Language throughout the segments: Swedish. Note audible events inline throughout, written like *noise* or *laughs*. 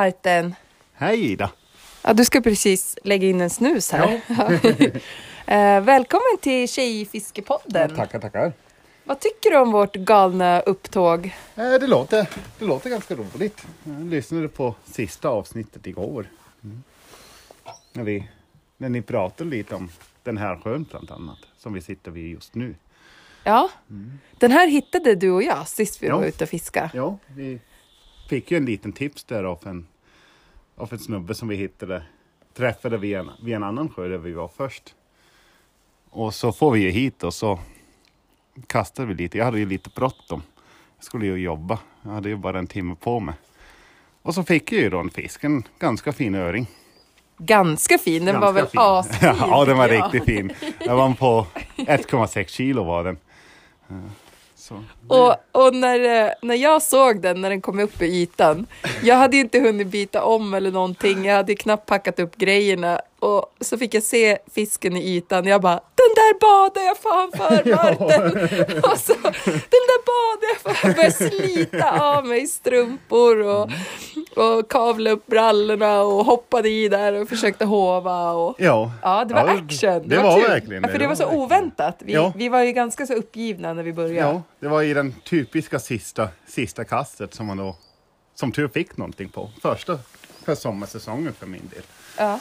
Martin. Hej Ida! Ja, du ska precis lägga in en snus här. *laughs* Eh, välkommen till Tjejfiskepodden. Tackar, tackar. Vad tycker du om vårt galna upptåg? Eh, Det låter, det låter ganska roligt. Jag lyssnade på sista avsnittet igår. Mm. När, vi, när ni pratade lite om den här sjön bland annat, som vi sitter vid just nu. Ja, den här hittade du och jag sist vi Ja. var ute och fiskade. Ja, vi fick ju en liten tips där av en, av en snubbe som vi hittade. Träffade vid en, vid en annan sjö där vi var först. Och så får vi ju hit och så kastade vi lite. Jag hade ju lite bråttom. Jag skulle ju jobba. Jag hade ju bara en timme på mig. Och så fick jag ju då en fisk, en ganska fin öring. Ganska fin, den var Ganska väl fin. asfin? *laughs* ja, den var riktigt fin. Den var på 1,6 kilo var den. Så. Och, och när, eh, när jag såg den, när den kom upp i ytan, jag hade inte hunnit byta om eller någonting, jag hade knappt packat upp grejerna. Och så fick jag se fisken i ytan. Jag bara den där badar jag fan för *laughs* Martin! och så den där badar jag för, jag började slita av mig strumpor och, och kavla upp brallorna och hoppade i där och försökte hova och Ja, Ja, det var Ja, action. Det, var, kul. verkligen ja, för det var så verkligen. oväntat. Vi, Ja. vi var ju ganska så uppgivna när vi började. Ja, det var i den typiska sista, sista kastet som man då som tur fick någonting på. Första för sommarsäsongen för min del. Ja.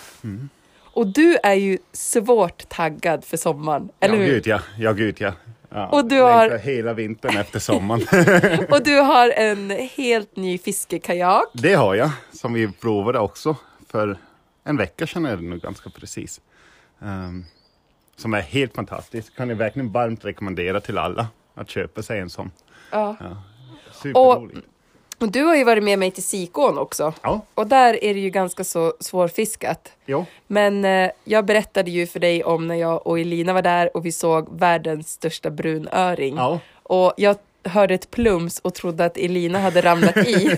Och du är ju svårt taggad för sommaren, eller ja, hur? gud ja. Ja, gud ja. Ja. Och du har- hela vintern efter sommaren. *laughs* Och du har en helt ny fiskekajak. det har jag, som vi provade också för en vecka sedan är det nu ganska precis. Ehm, som är helt fantastisk. Kan jag verkligen varmt rekommendera till alla att köpa sig en sån. Ja. Superroligt. Och du har ju varit med mig till Sikån också. Ja, Och där är det ju ganska så svårfiskat. jo. Men eh, jag berättade ju för dig om när jag och Elina var där och vi såg världens största brunöring. Ja. Och jag hörde ett plums och trodde att Elina hade ramlat i. *laughs*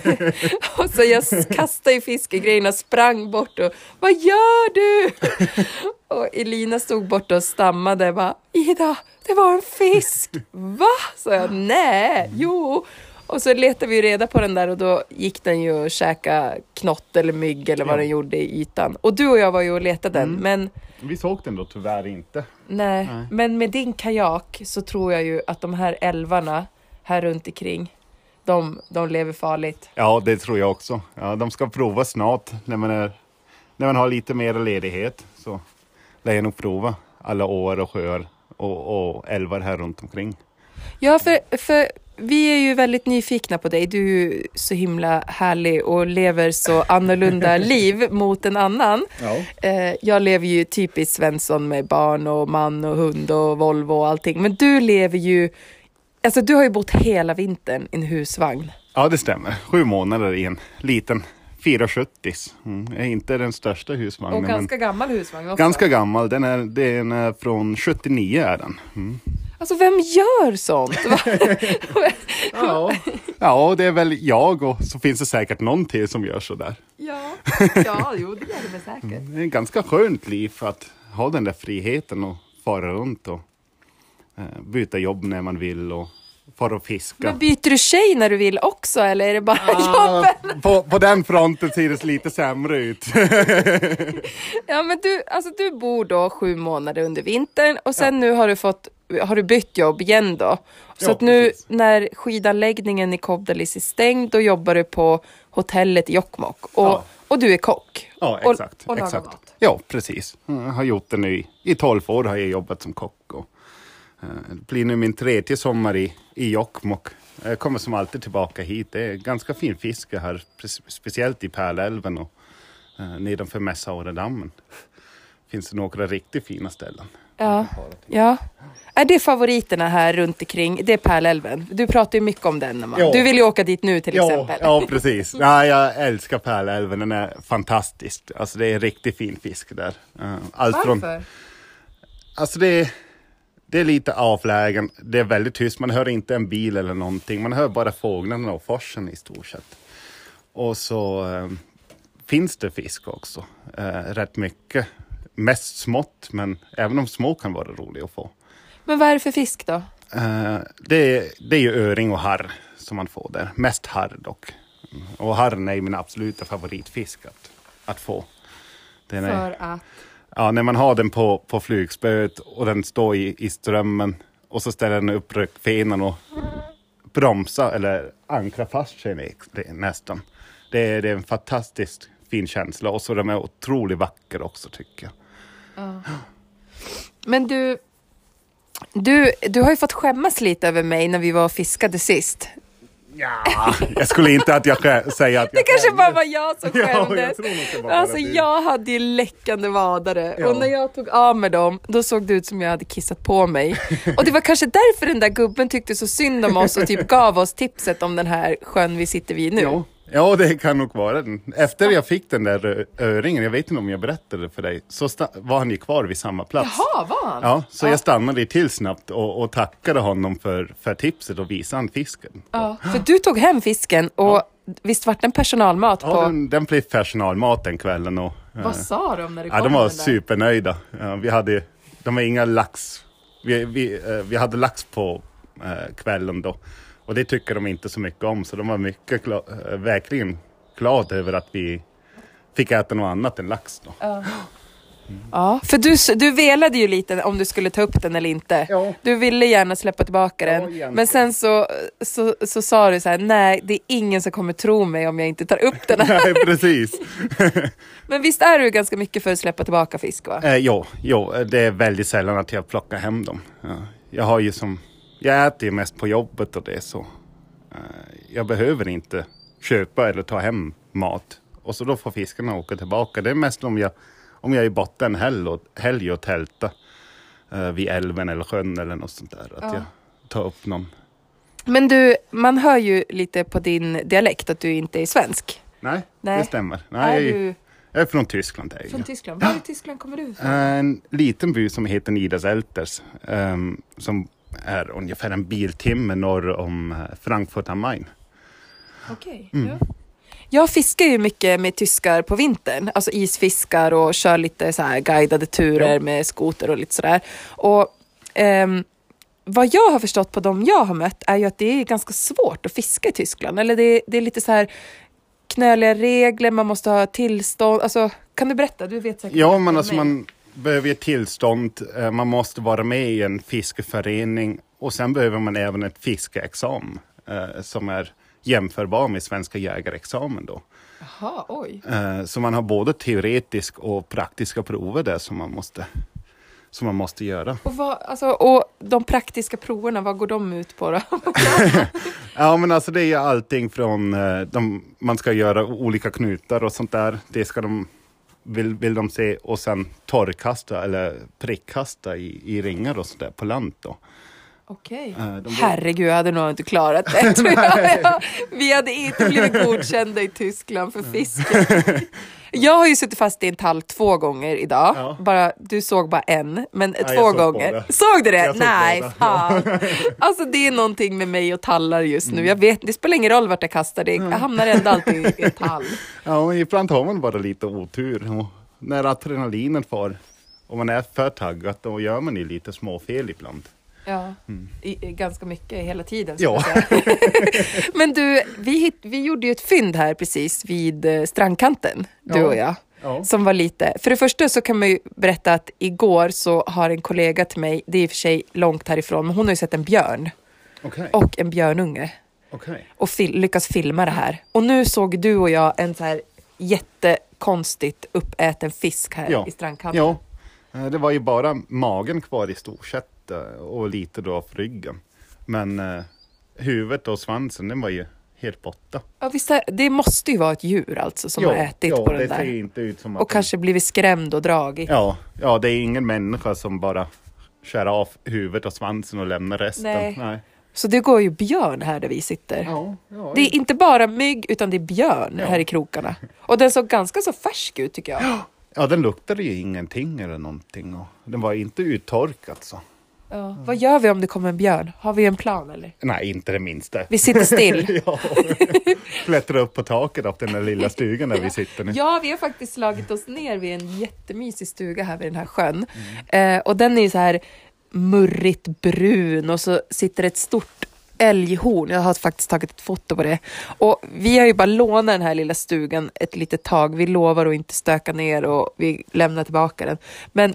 *laughs* och så jag kastade i fiskegrejerna och sprang bort och Vad gör du? *laughs* och Elina stod borta och stammade bara Ida, det var en fisk! Va? Så jag, nej, jo. Och så letade vi reda på den där och då gick den ju och käka knott eller mygg eller vad Ja. den gjorde i ytan. Och du och jag var ju och letade den, men Vi såg den då tyvärr inte. Nej, Nej. men med din kajak så tror jag ju att de här älvarna här runt omkring, de, de lever farligt. Ja, det tror jag också. Ja, de ska prova snart när man, är, när man har lite mer ledighet. Så lär jag nog prova alla åar och sjöar och, och älvar här runt omkring. Ja, för, för vi är ju väldigt nyfikna på dig. Du är ju så himla härlig och lever så annorlunda *laughs* liv mot en annan. Ja. Eh, jag lever ju typiskt Svensson med barn och man och hund och Volvo och allting. Men du lever ju, alltså du har ju bott hela vintern i en husvagn. ja, det stämmer. Sju månader i en liten 470. Mm. är inte den största husvagnen. Och ganska gammal husvagn också. ganska gammal. Den är, den är från 79 är den. Mm. Alltså vem gör sånt? *laughs* Ja. ja, det är väl jag och så finns det säkert någon till som gör sådär. Ja, ja jo det gör det väl säkert. Det är ett ganska skönt liv att ha den där friheten och fara runt och eh, byta jobb när man vill och fara och fiska. Men byter du tjej när du vill också eller är det bara Ah, jobbet? på, på den fronten ser det lite sämre ut. *laughs* Ja men du, alltså du bor då sju månader under vintern och sen nu har du fått, har du bytt jobb igen då? Så Ja, att nu precis. när skidanläggningen i Kobdalis är stängd då jobbar du på hotellet i Jokkmokk och, Ja. och du är kock. Ja, Och- exakt. och lagar exakt. mat. Ja, precis. Jag har gjort det nu i, 12 år har jag jobbat som kock. Och, eh, det blir nu min tredje sommar i, i Jokkmokk. Jag kommer som alltid tillbaka hit. Det är ganska fin fiske här, speciellt i Pärlälven och eh, nedanför Mässauradammen. Finns det några riktigt fina ställen. Ja. Ja. Är det favoriterna här runt omkring? Det är Pärlälven. Du pratar ju mycket om den. Ja. Du vill ju åka dit nu till Ja, exempel. ja, precis. Ja, jag älskar Pärlälven. Den är fantastisk. Alltså det är riktigt fin fisk där. Allt från, Varför? Alltså det är, det är lite avlägen. Det är väldigt tyst. Man hör inte en bil eller någonting. Man hör bara fåglarna och forsen i stort sett. Och så eh, finns det fisk också. Eh, rätt mycket. Mest smått, men även de små kan vara roliga att få. Men vad är det för fisk då? Eh, det, är, det är ju öring och harr som man får där. Mest harr dock. Och harren är min absoluta favoritfisk att, att få. Den är, För att... ja, när man har den på, på flygspöet och den står i, i strömmen och så ställer den upp rökfenan och bromsar eller ankrar fast sig nästan. Det är, det är en fantastiskt fin känsla och så de är otroligt vackra också tycker jag. Men du, du, du har ju fått skämmas lite över mig när vi var och fiskade sist. Ja, jag skulle inte att jag säga att jag Det kanske bara var jag som *laughs* Ja, skämdes. jag det var alltså jag hade ju läckande vadare Ja. och när jag tog av med dem då såg det ut som jag hade kissat på mig. Och det var kanske därför den där gubben tyckte så synd om oss och typ *laughs* gav oss tipset om den här sjön vi sitter vid nu. Ja. Ja, det kan nog vara den. Efter jag fick den där öringen, jag vet inte om jag berättade för dig, så var han ju kvar vid samma plats. Jaha, var han? Ja, så jag stannade till snabbt och, och tackade honom för, för tipset och visade han fisken. Ja, för du tog hem fisken och visst vart den personalmat på... Ja, den, den blev personalmat den kvällen. Och, eh, Vad sa de när du kom ja, de var supernöjda. Ja, vi hade, de var inga lax. Vi, vi, eh, vi hade lax på eh, kvällen då. Och det tycker de inte så mycket om. Så de var mycket gla- eh, verkligen glada över att vi fick äta något annat än lax. Då. Ja, för du, du velade ju lite om du skulle ta upp den eller inte. Ja. Du ville gärna släppa tillbaka Ja, den. egentligen. Men sen så, så, så sa du så här, nej det är ingen som kommer tro mig om jag inte tar upp den här. *laughs* Nej, precis. *laughs* Men visst är du ganska mycket för att släppa tillbaka fisk va? Eh, jo, jo, det är väldigt sällan att jag plockar hem dem. Ja, jag har ju som, jag äter ju mest på jobbet och det är så. Eh, jag behöver inte köpa eller ta hem mat. Och så då får fiskarna åka tillbaka. Det är mest om jag, om jag är borta en helg och, helg och tälta eh, vid älven eller sjön eller något sånt där. Att Ja. jag tar upp någon. Men du, man hör ju lite på din dialekt att du inte är svensk. Nej, Nej. det stämmer. Nej, är jag, är, du jag är från Tyskland. Är jag. från Tyskland? *gasps* Var i Tyskland kommer du ifrån? En liten by som heter Niederselters. ehm, som är ungefär en biltimme norr om eh, Frankfurt am Main. Okej. Mm. Ja. Jag fiskar ju mycket med tyskar på vintern, alltså isfiskar och kör lite så här guidade turer Ja. med skoter och lite sådär. Och ehm, vad jag har förstått på de jag har mött är ju att det är ganska svårt att fiska i Tyskland. Eller det, det är lite så här knöliga regler, man måste ha tillstånd. Alltså, kan du berätta? Du vet säkert Ja, men alltså man behöver ju tillstånd. eh, Man måste vara med i en fiskeförening och sen behöver man även ett fiskeexamen eh, som är jämförbar med svenska jägarexamen då. Jaha, oj. Eh, Så man har både teoretisk och praktiska prover där som man måste, som man måste göra. Och, vad, alltså, och de praktiska proverna, vad går de ut på då? *laughs* Ja, men alltså det är allting från, de, man ska göra olika knutar och sånt där. Det ska de, vill, vill de se och sen torrkasta eller prickkasta i, i ringar och sådär på land då. Okej. Eh, de- Herregud, jag hade nog inte klarat det. *laughs* tror jag. Ja, Vi hade inte blivit godkända i Tyskland för fiske. *laughs* Jag har ju suttit fast i en tall två gånger idag. Ja. Bara, du såg bara en, men jag två såg gånger. Såg du det? Jag såg Nej, båda. fan. *laughs* Alltså det är någonting med mig och tallar just nu. Jag vet, det spelar ingen roll vart jag kastar det. Jag hamnar ändå alltid i en tall. *laughs* Ja, och ibland har man bara lite otur. Och när adrenalinet far och man är för taggad, då gör man ju lite småfel ibland. Ja, i, i, ganska mycket hela tiden. Ja. *laughs* Men du, vi, hitt, vi gjorde ju ett fynd här precis vid eh, strandkanten, du Ja. och jag. Ja. Som var lite, för det första så kan man ju berätta att igår så har en kollega till mig, det är i och för sig långt härifrån, men hon har ju sett en björn Okej, och en björnunge okej. och fil, lyckas filma det här. Och nu såg du och jag en så här jättekonstigt uppäten fisk här Ja. i strandkanten. Ja, eh, det var ju bara magen kvar i stort sett eh, och lite då av ryggen. Men eh, huvudet och svansen, den var ju helt borta. Ja, visst är, det måste ju vara ett djur alltså som ja, har ätit ja, på den det där. ser inte ut som att Och kanske blivit skrämd och dragit. Ja, ja, det är ingen människa som bara skär av huvudet och svansen och lämnar resten. Nej. Nej. Så det går ju björn här där vi sitter. Ja, ja, Det är inte bara mygg utan det är björn Ja. här i krokarna. Och den såg ganska så färsk ut tycker jag. ja, den luktade ju ingenting eller någonting. Och den var inte uttorkad så. Ja. Vad gör vi om det kommer en björn? Har vi en plan eller? Nej, inte det minsta. Vi sitter still. *laughs* ja. Klättra upp på taket av den där lilla stugan där vi sitter nu. Ja, vi har faktiskt slagit oss ner vid en jättemysig stuga här vid den här sjön. Mm. Eh, och den är ju så här murrigt brun och så sitter ett stort älghorn. Jag har faktiskt tagit ett foto på det. Och vi har ju bara lånat den här lilla stugan ett litet tag. Vi lovar att inte stöka ner och vi lämnar tillbaka den. Men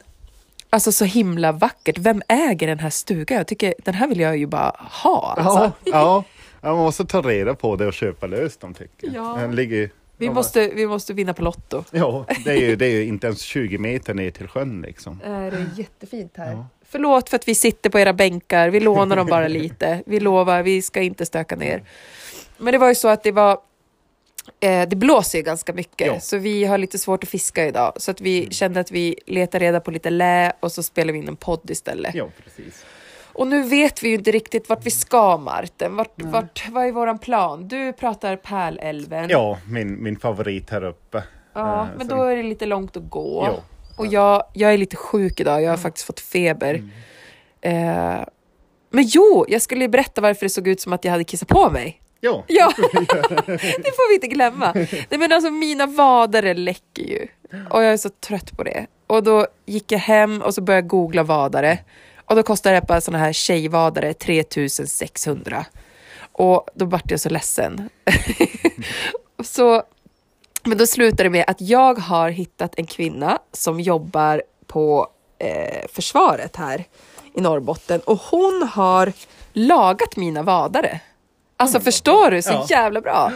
alltså så himla vackert. Vem äger den här stugan? Jag tycker den här vill jag ju bara ha. Alltså. Ja, ja. Man måste ta reda på det och köpa lös dem tycker jag. Ja. Den ligger, Vi, ja, måste, vi måste vinna på Lotto. Ja, det är, ju, det är ju inte ens 20 meter ner till sjön liksom. Det är jättefint här. Förlåt för att vi sitter på era bänkar. Vi lånar dem bara lite. Vi lovar, vi ska inte stöka ner. Men det var ju så att det var eh, det blåser ju ganska mycket, Ja. så vi har lite svårt att fiska idag. Så att vi kände att vi letar reda på lite lä och så spelar vi in en podd istället. Ja, precis. Och nu vet vi ju inte riktigt vart vi ska, Martin. Vart, vart, vad är våran plan? Du pratar Pärlälven. Ja, min, min favorit här uppe. Ja, Eh, men sen- då är det lite långt att gå. Ja. Och jag, jag är lite sjuk idag, jag har faktiskt fått feber. Mm. Eh, men jo, jag skulle ju berätta varför det såg ut som att jag hade kissat på mig. Ja, Ja, *laughs* det får vi inte glömma. Nej, men alltså, mina vader läcker ju. Och jag är så trött på det. Och då gick jag hem och så började jag googla vadare. Och då kostar ett par sådana här tjejvadare 3600. Och då vart jag så ledsen. *laughs* så, men då slutade det med att jag har hittat en kvinna som jobbar på eh, försvaret här i Norrbotten. Och hon har lagat mina vadare. Alltså förstår du? Så Ja. jävla bra.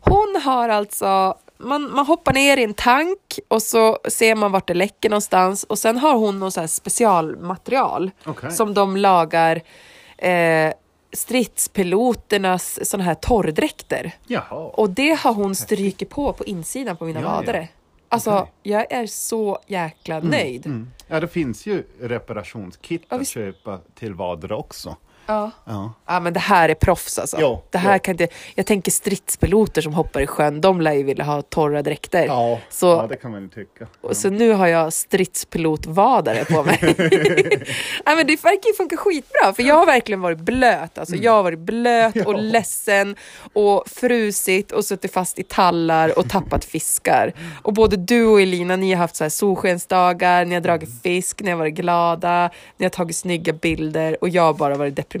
Hon har alltså, man, man hoppar ner i en tank och så ser man vart det läcker någonstans och sen har hon någon så specialmaterial Okej. som de lagar eh, stridspiloternas såna här torrdräkter. Jaha. Och det har hon strykit på på insidan på mina Ja, ja. vadare. Alltså, Okej. jag är så jäkla nöjd. Mm. Ja, det finns ju reparationskit Ja, att köpa till vader också. Ja. Ja. Ja men det här är proffs alltså. Ja, det här ja. kan inte, jag tänker stridspiloter som hoppar i sjön, de lär ju vilja ha torra dräkter. Ja, Så- ja, det kan man ju tycka. Och så nu har jag stridspilotvadare på mig. *laughs* ja, men det verkar ju funka skitbra, för jag har verkligen varit blöt. Alltså, Jag har varit blöt och *laughs* Ja. ledsen och frusit och suttit fast i tallar och tappat fiskar. Och både du och Elina, ni har haft så här solskensdagar, ni har dragit fisk, ni har varit glada, ni har tagit snygga bilder och jag har bara varit deprimerad.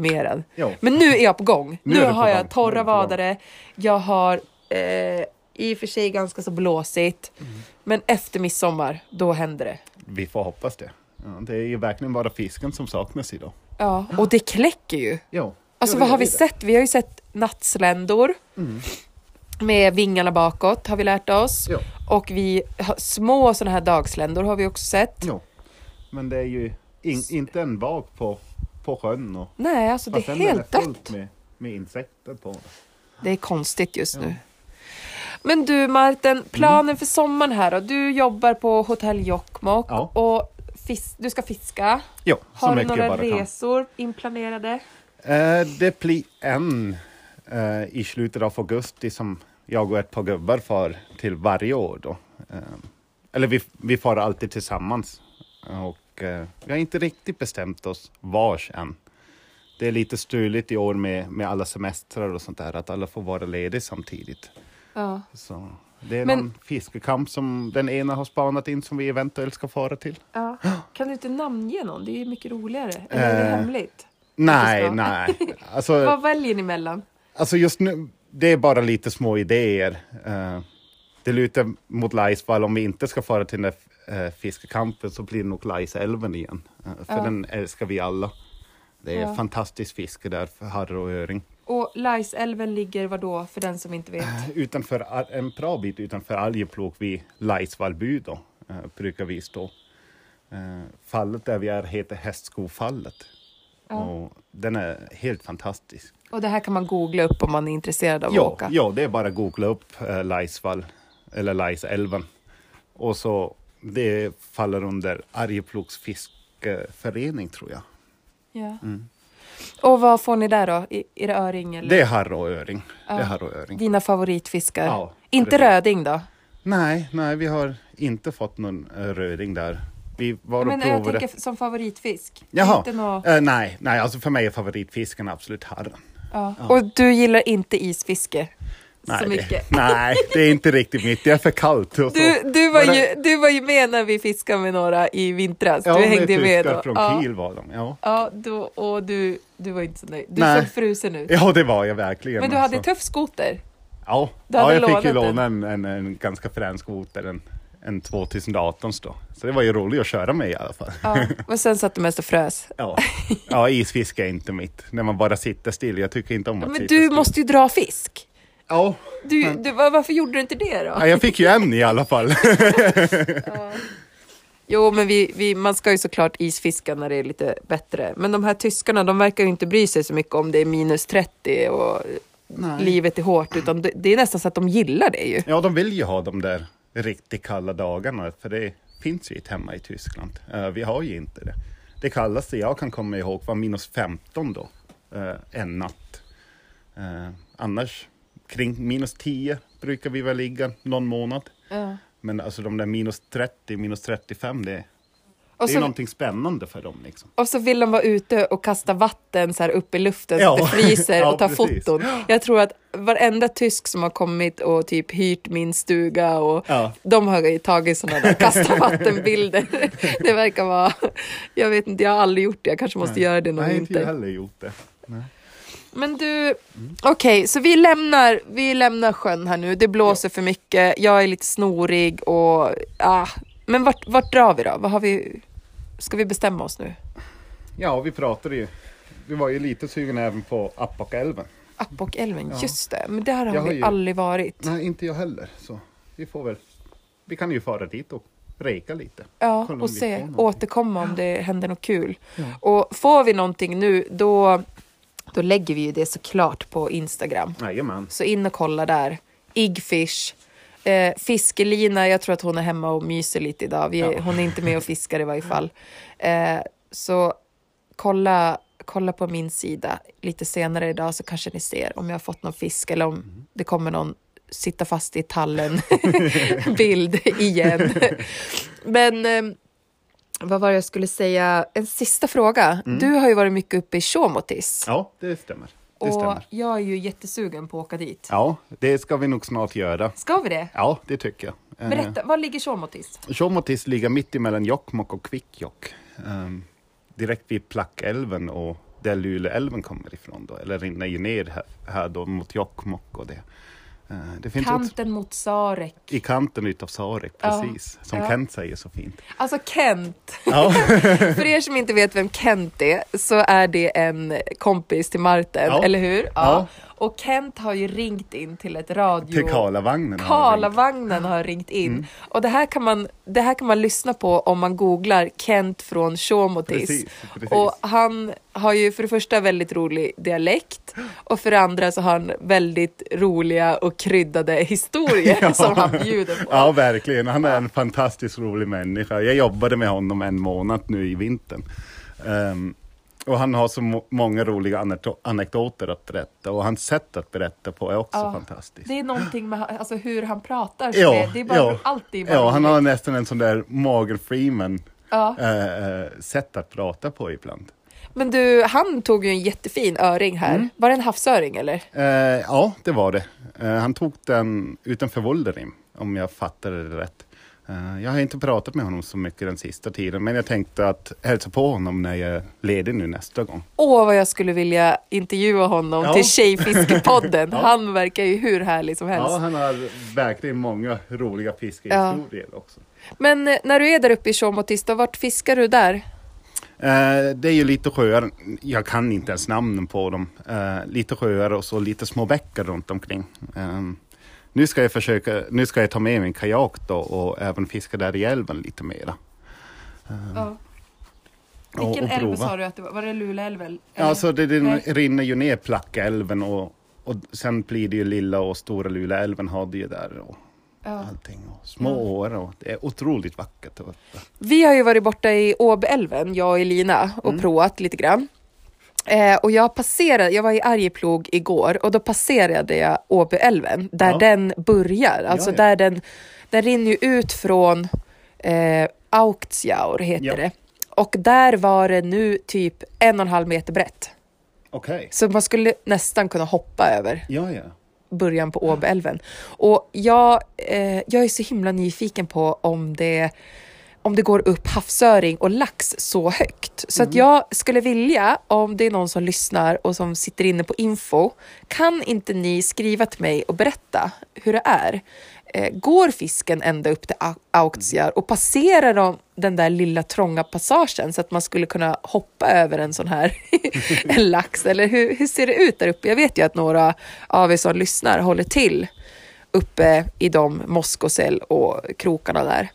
Ja. Men nu är jag på gång. Nu, Nu har jag gång. Torra vadare, jag har eh, i och för sig ganska så blåsigt, Mm. men efter midsommar, då händer det. Vi får hoppas det. Ja, det är ju verkligen bara fisken som saknas idag. Ja, och det kläcker ju. Ja. Alltså Ja, vad har vi det. sett? Vi har ju sett nattsländor med vingarna bakåt har vi lärt oss. Ja. Och vi små sådana här dagsländor har vi också sett. ja. Men det är ju in, inte en vak på, på sjön. Och, Nej, alltså det är helt är fullt dött. med, med insekter på. Det är konstigt just Ja. nu. Men du Martin, Mm. planen för sommaren här då? Du jobbar på hotell Jokkmokk Ja. och fis- du ska fiska. Ja, Har du några bara kan. resor inplanerade? Eh, det blir en eh, i slutet av augusti som jag och ett par gubbar far till varje år. Då. Eh, eller vi, vi far alltid tillsammans. Och eh, vi har inte riktigt bestämt oss vars än. Det är lite struligt i år med, med alla semestrar och sånt där, att alla får vara lediga samtidigt. Ja. Så det är Men- någon fiskekamp som den ena har spanat in som vi eventuellt ska fara till. ja. Kan du inte namnge någon? Det är ju mycket roligare. Eller är det Eh, hemligt? Nej, nej. *laughs* Alltså, Vad väljer ni mellan? Alltså just nu, det är bara lite små idéer. Eh, det lutar mot Laisvall. Om vi inte ska fara till den uh, fiskekampen så blir det nog Laisälven igen. Eh, för Ja. den älskar vi alla. Det är Ja. fantastiskt fiske där för harr och öring. Och Laisälven ligger var då för den som inte vet? Eh, Utanför, en bra bit utanför Arjeplog vid Laisvallby då, eh, brukar vi stå. Eh, fallet där vi är heter Hästskofallet. Ja. Och den är helt fantastisk. Och det här kan man googla upp om man är intresserad av att Ja, åka? ja, det är bara att googla upp eh, Laisvall eller Laisälven. Och så det faller under Arjeplogs fiskeförening tror jag. Ja. Och vad får ni där då? I- Är det öring eller? Det är harr och öring. Ja. Det är harr och öring. Dina favoritfiskar? Ja, inte precis. röding då? Nej, nej, vi har inte fått någon eh, röding där. Vi var och Men jag provade. tänker som favoritfisk. Jaha, Inte nå... Eh, nej, nej, alltså för mig är favoritfisken absolut harren. ja. ja. Och du gillar inte isfiske? Så det, mycket. *laughs* nej, det är inte riktigt mitt. Det är för kallt. Så. Du, du, var Bara- ju, du var ju med när vi fiskade med några i vintras. ja, du hängde med då. från Ja, Kiel var de. Ja. ja då, och du, du var inte så nöjd. Du Nej. såg frusen ut. ja, det var jag verkligen. Men du hade alltså. tuff skoter. Ja, ja jag fick ju låna en, en, en ganska frän skoter, en, en 2018 då. Så det var ju roligt att köra med i alla fall. Ja. *laughs* Och sen satt du mest och frös. Ja, *laughs* ja isfiske är inte mitt. När man bara sitter still. Jag tycker inte om att Men sitta du still. måste ju dra fisk. Ja. Du, du, var- varför gjorde du inte det då? ja, jag fick ju en i alla fall. *laughs* Jo, men vi, vi, man ska ju såklart isfiska när det är lite bättre. Men de här tyskarna, de verkar ju inte bry sig så mycket om det är minus 30 och Nej. livet är hårt. Utan det, det är nästan så att de gillar det ju. Ja, de vill ju ha de där riktigt kalla dagarna, för det finns ju inte hemma i Tyskland. Eh, vi har ju inte det. Det kallaste jag kan komma ihåg var minus 15 då, eh, en natt. Eh, annars kring minus 10 brukar vi väl ligga någon månad. Men alltså de där minus 30, minus 35, det, Och, det är så, någonting spännande för dem. Liksom. och så vill de vara ute och kasta vatten så här upp i luften så Ja. att det *laughs* fryser Ja, och ta precis. foton. Jag tror att varenda tysk som har kommit och typ hyrt min stuga och Ja. de har ju tagit sådana där kasta vattenbilder. *laughs* Det verkar vara, jag vet inte, jag har aldrig gjort det. Jag kanske måste göra det någon Nej, inte jag vinter. heller gjort det. Nej. Men du, okej, så vi lämnar, vi lämnar sjön här nu. Det blåser för mycket, jag är lite snorig och ah. Men vart, vart drar vi då? Vad har vi, ska vi bestämma oss nu? Ja, vi pratade ju. Vi var ju lite sugna även på Appakälven. Appåkälven, Ja. just det. Men där har Jag har vi ju- aldrig varit. Nej, inte jag heller. Så vi får väl... Vi kan ju fara dit och reka lite. Ja, och se, återkomma om det händer något kul. Ja. Och får vi någonting nu, då, då lägger vi ju det såklart på Instagram. Jajamän. Så in och kolla där. Igfish. Eh, fiskelina, jag tror att hon är hemma och myser lite idag. Vi, Ja. Hon är inte med och fiskar i varje fall. Eh, så kolla, kolla på min sida lite senare idag så kanske ni ser om jag har fått någon fisk eller om det kommer någon sitta fast i tallen *laughs* bild igen. *laughs* Men eh, vad var det jag skulle säga? En sista fråga. Du har ju varit mycket uppe i Tjåmotis. Ja, det stämmer. Det och stämmer. jag är ju jättesugen på att åka dit. Ja, det ska vi nog snart göra. Ska vi det? Ja, det tycker jag. Eh, Berätta, var ligger Tjåmotis? Tjåmotis ligger mitt emellan Jokkmokk och Kvikkjokk. Um, direkt vid Plackälven och där Luleälven kommer ifrån då. Eller rinner ju ner här, här då mot Jokkmokk och det. Eh, det finns också Kanten mot Sarek. i kanten utav Sarek, Ja, precis. Som ja. Kent säger så fint. Alltså Kent. Ja, *laughs* För er som inte vet vem Kent är så är det en kompis till Martin, Ja. eller hur? Ja. Och Kent har ju ringt in till ett radio... till Karlavagnen. har. Karlavagnen har ringt in. Mm. Och det här, kan man, det här kan man lyssna på om man googlar Kent från Tjåmotis. Precis, precis. Och han har ju för det första väldigt rolig dialekt och för det andra så har han väldigt roliga och kryddade historier *laughs* Ja. som han bjuder på. Ja, verkligen. Han är en fantastiskt rolig människa. Jag jobbade med honom en månad nu i vintern. Ehm, och han har så må- många roliga anek- anekdoter att berätta och hans sätt att berätta på är också Ja. fantastiskt. Det är någonting med alltså, hur han pratar. Ja, det är bara ja. alltid bara Ja, han har nästan en sån där Morgan Freeman ja. eh, sätt att prata på ibland. Men du, han tog ju en jättefin öring här. Mm. Var det en havsöring eller? Eh, ja, det var det. Eh, han tog den utanför Volderim, om jag fattade det rätt. Eh, jag har inte pratat med honom så mycket den sista tiden, men jag tänkte att hälsa på honom när jag är ledig nu nästa gång. Åh, vad jag skulle vilja intervjua honom Ja. till Tjejfiskepodden. *laughs* Ja. Han verkar ju hur härlig som helst. Ja, han har verkligen många roliga fiskehistorier också. Men eh, när du är där uppe i Tjåmotis, då, vart fiskar du där? Eh, det är ju lite sjöar, jag kan inte ens namnen på dem. Eh, lite sjöar och så lite små bäckar runt omkring. Eh, nu ska jag försöka, nu ska jag ta med min kajak då och även fiska där i älven lite mera. Ja. Och- Vilken och älv prova. sa du att det var? Var det Luleälven? Ja, alltså det, det Nej. rinner ju ner Plackälven och, och sen blir det ju Lilla och Stora Luleälven har det ju där och Ja. allting. Och små åar och det är otroligt vackert. Vi har ju varit borta i Åbyälven, jag och Elina, och Mm. provat lite grann. Eh, och jag passerade, jag var i Arjeplog igår och då passerade jag Åbyälven där Ja. den börjar. Alltså Ja, ja. där den, den rinner ju ut från eh, Auktsjaur heter det. Och där var det nu typ en och en halv meter brett. Okej. Så man skulle nästan kunna hoppa över. Ja, ja. början på Åbyälven. Och jag, eh, jag är så himla nyfiken på om det om det går upp havsöring och lax så högt. Så att jag skulle vilja, om det är någon som lyssnar och som sitter inne på info, kan inte ni skriva till mig och berätta hur det är? Eh, går fisken ända upp till Au- Auktiar och passerar de den där lilla trånga passagen så att man skulle kunna hoppa över en sån här *laughs* en lax? Eller hur, hur ser det ut där uppe? Jag vet ju att några av er som lyssnar håller till uppe i de Moskosel och krokarna där.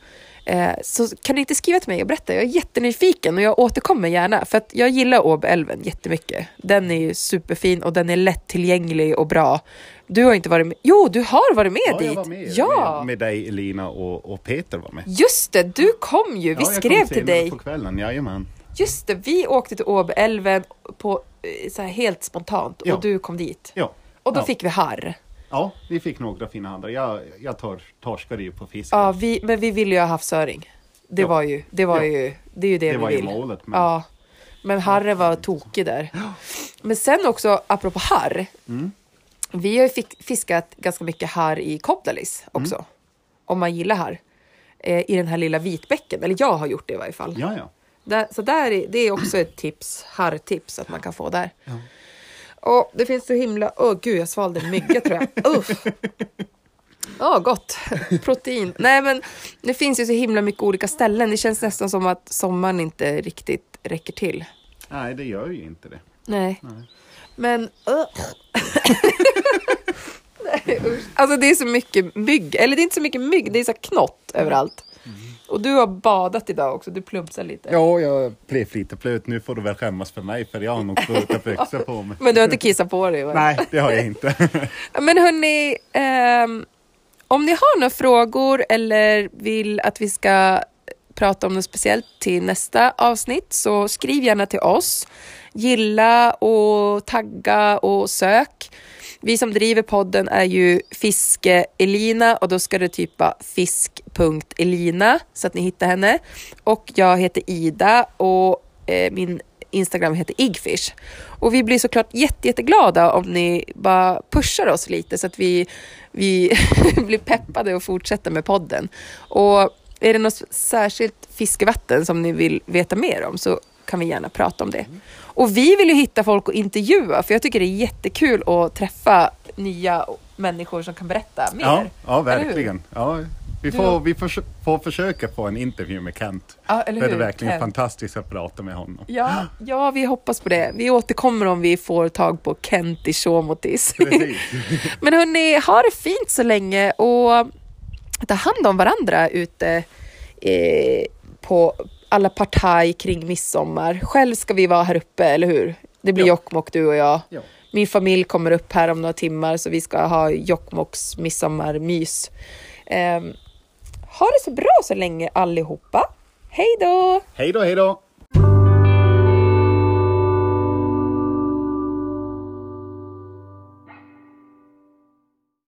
Eh, så kan ni inte skriva till mig och berätta? Jag är jättenyfiken och jag återkommer gärna för att jag gillar Åbyälven jättemycket. Den är ju superfin och den är lättillgänglig och bra. Du har inte varit med? Jo, du har varit med Ja, dit! jag var med, ja! med, med dig, Elina och, och Peter var med. Just det, du kom ju! Vi Ja, skrev till dig. på kvällen, jajamän. Just det, vi åkte till Åbyälven på, eh, så här helt spontant Ja. och du kom dit. Ja. Och då fick vi harr. Ja, vi fick några fina andra. Jag, jag tor, torskade ju på fisk. Ja, vi, men vi ville ju ha havsöring. Det Ja. var ju, det var Ja. ju, det är ju det, det vi var vill. ju målet. Men... Ja, men Harry var tokig där. Men sen också, apropå harr. Mm. Vi har ju fiskat ganska mycket harr i Kobdalis också. Mm. Om man gillar harr. Eh, I den här lilla vitbäcken, eller jag har gjort det i varje fall. Ja, ja. Där, så där är, det är också ett tips, harrtips att man kan få där. Och det finns så himla... Åh gud, jag svalde en mygga tror jag. *laughs* Uff. Ja, gott. Protein. Nej, men det finns ju så himla mycket olika ställen. Det känns nästan som att sommaren inte riktigt räcker till. Nej, det gör ju inte det. Nej. Nej. Men... Uh. *laughs* Nej, usch. alltså det är så mycket mygg. Eller det är inte så mycket mygg, det är så knott överallt. Och du har badat idag också, du plumsar lite. Ja, jag blev lite blöt. Nu får du väl skämmas för mig för jag har nog blöta byxor på mig. *laughs* Men du har inte kissat på dig? va? Nej, det har jag inte. *laughs* Men hörni, ehm, om ni har några frågor eller vill att vi ska prata om något speciellt till nästa avsnitt så skriv gärna till oss. Gilla och tagga och sök. Vi som driver podden är ju Fiske-Elina och då ska du typa fisk.elina så att ni hittar henne. Och jag heter Ida och eh, min Instagram heter Igfish. Och vi blir såklart jätte, jätteglada om ni bara pushar oss lite så att vi, vi *laughs* blir peppade och fortsätter med podden. Och är det något särskilt fiskevatten som ni vill veta mer om så kan vi gärna prata om det. Och vi vill ju hitta folk att intervjua för jag tycker det är jättekul att träffa nya människor som kan berätta mer. Ja, ja verkligen. Ja, vi får, vi får, får försöka få en intervju med Kent. Ja, Det är verkligen Kent. fantastiskt att prata med honom. Ja, ja, vi hoppas på det. Vi återkommer om vi får tag på Kent i. *laughs* Precis. *laughs* Men hörni, ha det fint så länge och ta hand om varandra ute eh, på alla partaj kring midsommar. Själv ska vi vara här uppe, eller hur? Det blir Ja. Jokkmokk, du och jag. Ja. Min familj kommer upp här om några timmar så vi ska ha Jokkmokks midsommarmys. Eh, ha det så bra så länge allihopa. Hej då! Hej då, hej då!